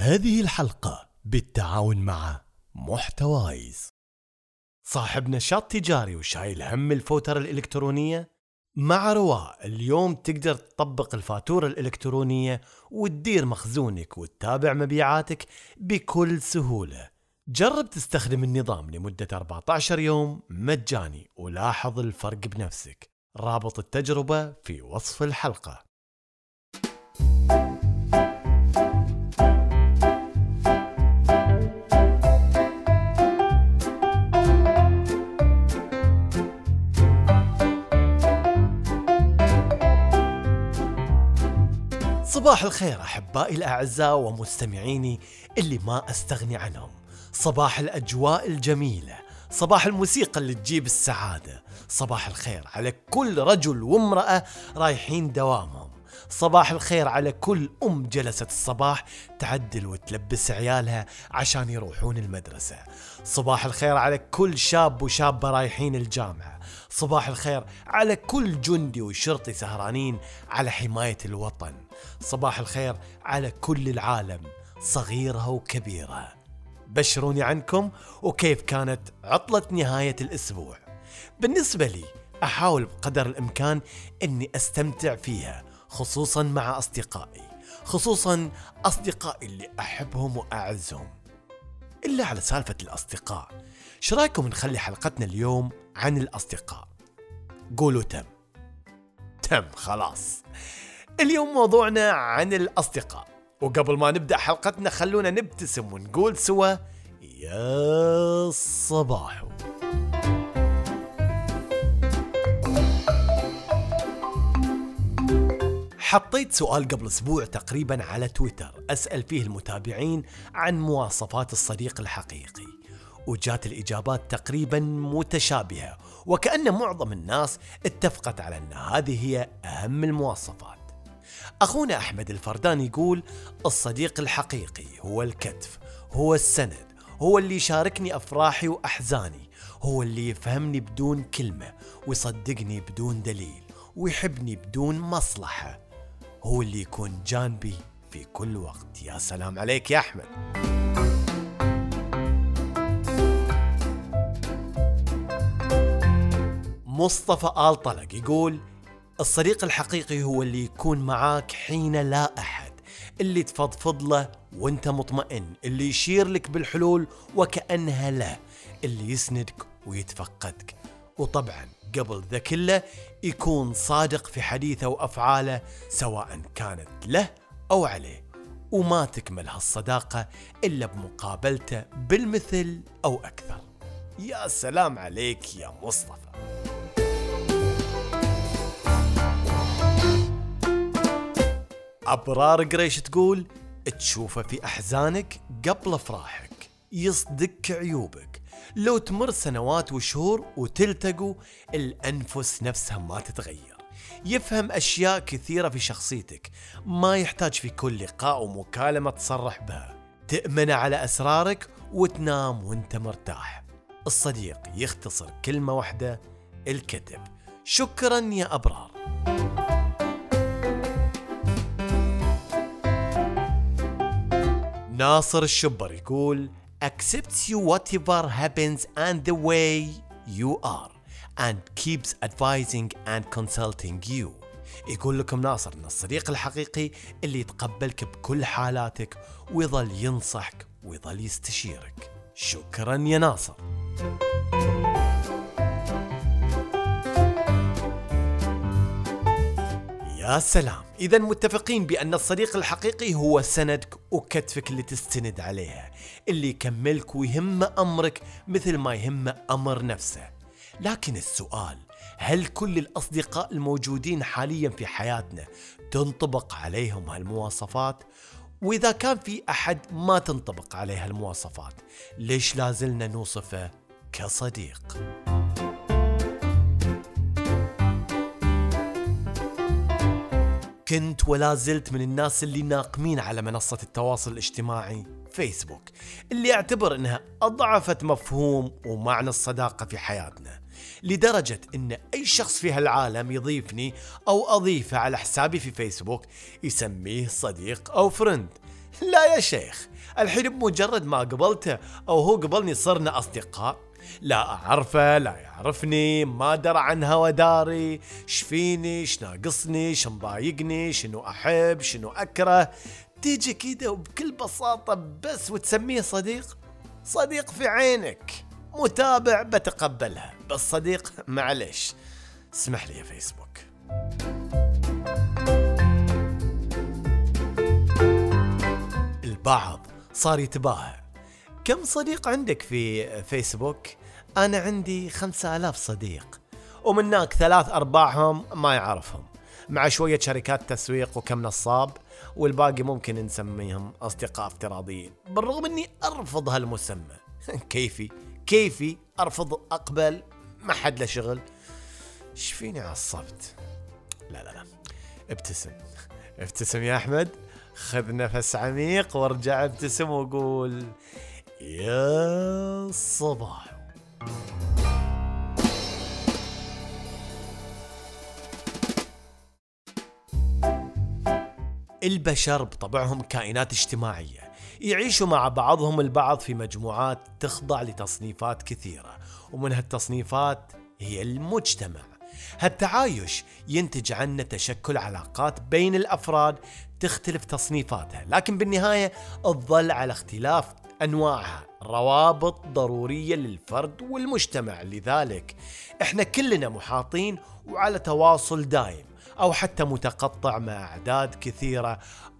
هذه الحلقة بالتعاون مع محتوايز. صاحب نشاط تجاري وشايل هم الفوترة الإلكترونية؟ مع رواء اليوم تقدر تطبق الفاتورة الإلكترونية وتدير مخزونك وتتابع مبيعاتك بكل سهولة. جرب تستخدم النظام لمدة 14 يوم مجاني ولاحظ الفرق بنفسك. رابط التجربة في وصف الحلقة. صباح الخير أحبائي الأعزاء ومستمعيني اللي ما أستغني عنهم. صباح الأجواء الجميلة. صباح الموسيقى اللي تجيب السعادة. صباح الخير على كل رجل وامرأة رايحين دوامهم. صباح الخير على كل أم جلست الصباح تعدل وتلبس عيالها عشان يروحون المدرسة. صباح الخير على كل شاب وشابة رايحين الجامعة. صباح الخير على كل جندي وشرطي سهرانين على حماية الوطن. صباح الخير على كل العالم صغيرها وكبيرها. بشروني عنكم وكيف كانت عطلة نهاية الأسبوع. بالنسبة لي أحاول بقدر الإمكان أني أستمتع فيها خصوصا مع أصدقائي خصوصا أصدقائي اللي أحبهم وأعزهم. إلا على سالفة الأصدقاء شو رايكم نخلي حلقتنا اليوم عن الأصدقاء. قولوا تم. تم خلاص. اليوم موضوعنا عن الأصدقاء. وقبل ما نبدأ حلقتنا خلونا نبتسم ونقول سوا يا صباحو حطيت سؤال قبل أسبوع تقريبا على تويتر أسأل فيه المتابعين عن مواصفات الصديق الحقيقي. وجات الإجابات تقريبا متشابهة وكأن معظم الناس اتفقت على أن هذه هي أهم المواصفات. أخونا أحمد الفردان يقول الصديق الحقيقي هو الكتف هو السند هو اللي يشاركني أفراحي وأحزاني هو اللي يفهمني بدون كلمة ويصدقني بدون دليل ويحبني بدون مصلحة هو اللي يكون جانبي في كل وقت. يا سلام عليك يا أحمد. مصطفى آل طلق يقول الصديق الحقيقي هو اللي يكون معاك حين لا أحد. اللي تفضفض له وانت مطمئن. اللي يشير لك بالحلول وكأنها له. اللي يسندك ويتفقدك. وطبعا قبل ذا كله يكون صادق في حديثه وأفعاله سواء كانت له أو عليه. وما تكمل هالصداقة إلا بمقابلته بالمثل أو أكثر. يا سلام عليك يا مصطفى. أبرار قريش تقول تشوفه في أحزانك قبل أفراحك يصدق عيوبك. لو تمر سنوات وشهور وتلتقوا الأنفس نفسها ما تتغير. يفهم أشياء كثيرة في شخصيتك ما يحتاج في كل لقاء ومكالمة تصرح بها. تأمن على أسرارك وتنام وانت مرتاح. الصديق يختصر كلمة واحدة الكتب. شكرا يا أبرار. ناصر الشبر يقول accepts you whatever happens and the way you are and keeps advising and consulting you. يقول لكم ناصر إن الصديق الحقيقي اللي يتقبلك بكل حالاتك ويظل ينصحك ويظل يستشيرك. شكرا يا ناصر. يا سلام إذا متفقين بأن الصديق الحقيقي هو سندك وكتفك اللي تستند عليها اللي يكملك ويهم أمرك مثل ما يهم أمر نفسه لكن السؤال هل كل الأصدقاء الموجودين حاليا في حياتنا تنطبق عليهم هالمواصفات؟ وإذا كان في أحد ما تنطبق عليه هالمواصفات ليش لازلنا نوصفه كصديق؟ كنت ولا زلت من الناس اللي ناقمين على منصة التواصل الاجتماعي فيسبوك اللي اعتبر إنها أضعفت مفهوم ومعنى الصداقة في حياتنا لدرجة إن أي شخص في هالعالم يضيفني أو أضيفه على حسابي في فيسبوك يسميه صديق أو فرند. لا يا شيخ الحين بمجرد ما قبلته أو هو قبلني صرنا أصدقاء. لا أعرفه لا يعرفني ما درى عن هوا داري. شفيني شناقصني شمضايقني شنو أحب شنو أكره. تيجي كده وبكل بساطة بس وتسميه صديق؟ صديق في عينك. متابع بتقبلها. بس صديق معلش اسمح لي يا فيسبوك. البعض صار يتباهى. كم صديق عندك في فيسبوك؟ أنا عندي خمسة آلاف صديق ومن هناك ثلاث أرباعهم ما يعرفهم مع شوية شركات تسويق وكم نصاب والباقي ممكن نسميهم أصدقاء افتراضيين بالرغم أني أرفض هالمسمى. كيفي؟ كيفي؟ أرفض؟ أقبل؟ ما حد له شغل. شفيني عصبت لا لا لا ابتسم. ابتسم يا أحمد. خذ نفس عميق وارجع ابتسم وقول. يا صباح. البشر بطبعهم كائنات اجتماعية يعيشوا مع بعضهم البعض في مجموعات تخضع لتصنيفات كثيرة ومن هالتصنيفات هي المجتمع. هالتعايش ينتج عنه تشكل علاقات بين الأفراد تختلف تصنيفاتها لكن بالنهاية تظل على اختلاف أنواعها روابط ضرورية للفرد والمجتمع. لذلك إحنا كلنا محاطين وعلى تواصل دائم أو حتى متقطع مع أعداد كثيرة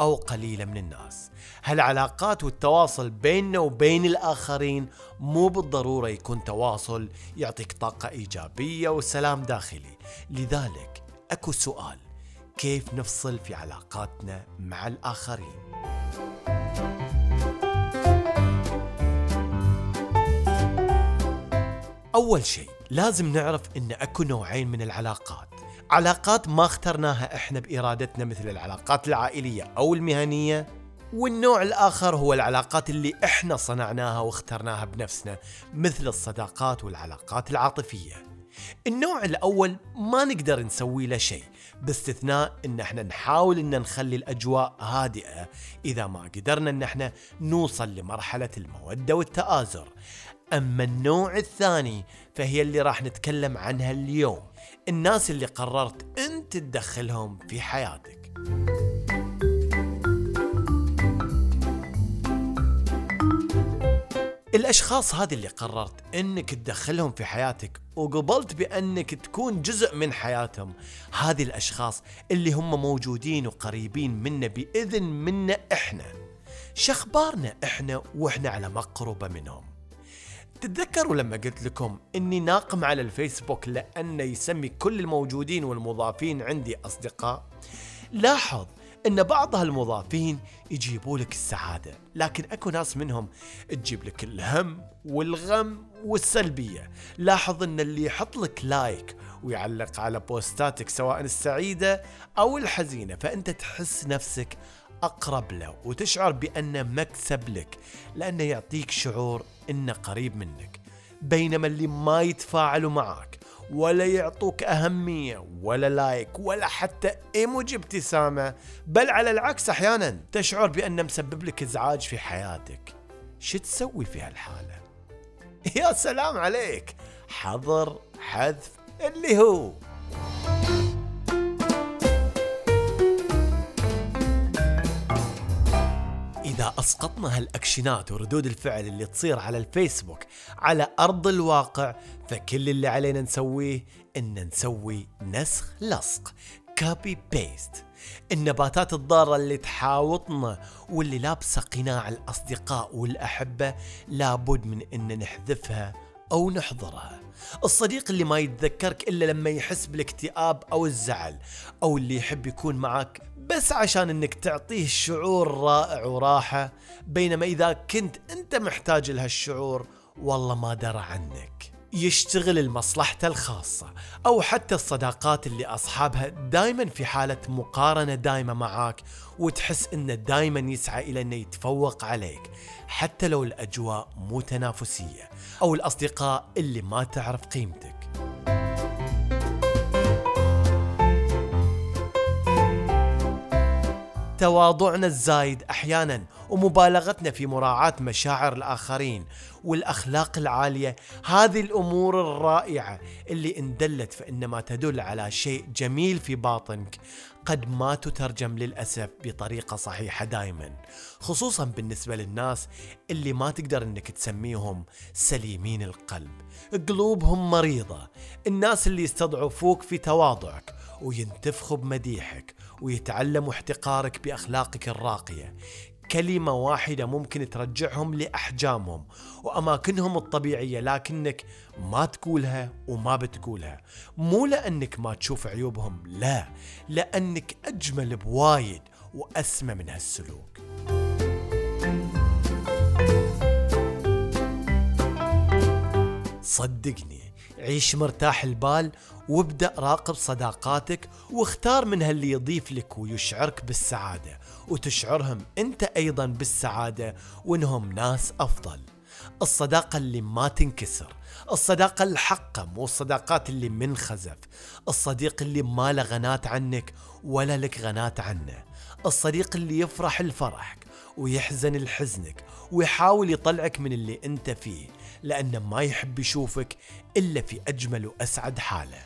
أو قليلة من الناس. هالعلاقات والتواصل بيننا وبين الآخرين مو بالضرورة يكون تواصل يعطيك طاقة إيجابية وسلام داخلي. لذلك أكو سؤال كيف نفصل في علاقاتنا مع الآخرين؟ أول شيء لازم نعرف إن أكو نوعين من العلاقات. علاقات ما اخترناها إحنا بإرادتنا مثل العلاقات العائلية أو المهنية والنوع الآخر هو العلاقات اللي إحنا صنعناها واخترناها بنفسنا مثل الصداقات والعلاقات العاطفية. النوع الأول ما نقدر نسوي له شيء باستثناء إن إحنا نحاول إن نخلي الأجواء هادئة إذا ما قدرنا إن إحنا نوصل لمرحلة المودة والتآزر. أما النوع الثاني فهي اللي راح نتكلم عنها اليوم. الناس اللي قررت أنت تدخلهم في حياتك. الأشخاص هذه اللي قررت أنك تدخلهم في حياتك وقبلت بأنك تكون جزء من حياتهم هذه الأشخاص اللي هم موجودين وقريبين منا بإذن منا إحنا. شخبارنا إحنا وإحنا على مقربة منهم. تتذكروا لما قلت لكم إني ناقم على الفيسبوك لأنه يسمي كل الموجودين والمضافين عندي أصدقاء؟ لاحظ إن بعض هالمضافين يجيبوا لك السعادة لكن أكو ناس منهم تجيب لك الهم والغم والسلبية. لاحظ إن اللي يحط لك لايك ويعلق على بوستاتك سواء السعيدة أو الحزينة فأنت تحس نفسك أقرب له وتشعر بأنه مكسب لك لأنه يعطيك شعور انه قريب منك بينما اللي ما يتفاعلوا معك ولا يعطوك أهمية ولا لايك ولا حتى ايموجي ابتسامة بل على العكس أحيانا تشعر بأنه مسبب لك إزعاج في حياتك. شو تسوي في هالحالة؟ يا سلام عليك. حظر حذف اللي هو. إذا أسقطنا هالأكشنات وردود الفعل اللي تصير على الفيسبوك على أرض الواقع فكل اللي علينا نسويه إن نسوي نسخ لصق كابي بيست النباتات الضارة اللي تحاوطنا واللي لابسة قناع الأصدقاء والأحبة لابد من إن نحذفها أو نحضرها. الصديق اللي ما يتذكرك إلا لما يحس بالاكتئاب أو الزعل أو اللي يحب يكون معك بس عشان إنك تعطيه شعور رائع وراحة بينما إذا كنت أنت محتاج لهالشعور والله ما درى عنك. يشتغل لمصلحته الخاصة أو حتى الصداقات اللي أصحابها دايما في حالة مقارنة دايمة معاك وتحس إنه دايما يسعى إلى أنه يتفوق عليك حتى لو الأجواء مو تنافسية أو الأصدقاء اللي ما تعرف قيمتك. تواضعنا الزايد أحيانا. ومبالغتنا في مراعاة مشاعر الآخرين والأخلاق العالية. هذه الأمور الرائعة اللي إن دلت فإنما تدل على شيء جميل في باطنك قد ما تترجم للأسف بطريقة صحيحة دائما خصوصا بالنسبة للناس اللي ما تقدر إنك تسميهم سليمين القلب. قلوبهم مريضة الناس اللي يستضعفوك في تواضعك وينتفخوا بمديحك ويتعلموا احتقارك بأخلاقك الراقية. كلمة واحدة ممكن ترجعهم لأحجامهم وأماكنهم الطبيعية لكنك ما تقولها وما بتقولها. مو لأنك ما تشوف عيوبهم لا لأنك أجمل بوايد وأسمى من هالسلوك. صدقني عيش مرتاح البال وابدأ راقب صداقاتك واختار منها اللي يضيف لك ويشعرك بالسعادة. وتشعرهم أنت أيضا بالسعادة وإنهم ناس أفضل. الصداقة اللي ما تنكسر الصداقة الحقة مو الصداقات اللي منخزف. الصديق اللي ما له غنات عنك ولا لك غنات عنه. الصديق اللي يفرح لفرحك ويحزن لحزنك ويحاول يطلعك من اللي انت فيه لأنه ما يحب يشوفك إلا في أجمل وأسعد حالة.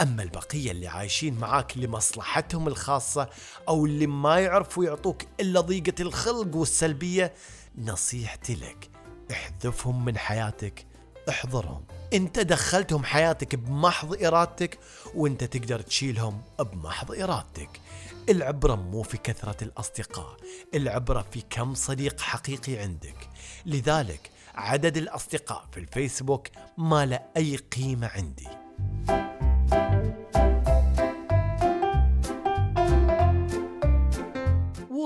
أما البقية اللي عايشين معاك لمصلحتهم الخاصة أو اللي ما يعرفوا يعطوك إلا ضيقة الخلق والسلبية نصيحتي لك احذفهم من حياتك احضرهم. انت دخلتهم حياتك بمحض إرادتك وانت تقدر تشيلهم بمحض إرادتك. العبرة مو في كثرة الأصدقاء العبرة في كم صديق حقيقي عندك. لذلك عدد الأصدقاء في الفيسبوك ما له أي قيمة عندي.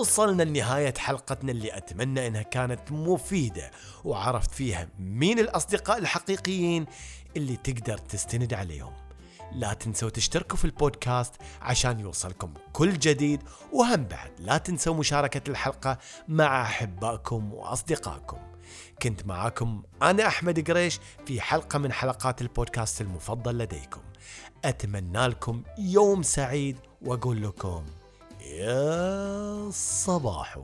وصلنا لنهاية حلقتنا اللي أتمنى أنها كانت مفيدة وعرفت فيها مين الأصدقاء الحقيقيين اللي تقدر تستند عليهم. لا تنسوا تشتركوا في البودكاست عشان يوصلكم كل جديد وهم بعد لا تنسوا مشاركة الحلقة مع أحبائكم وأصدقائكم. كنت معاكم أنا أحمد قريش في حلقة من حلقات البودكاست المفضل لديكم. أتمنى لكم يوم سعيد وأقول لكم يا صباحو.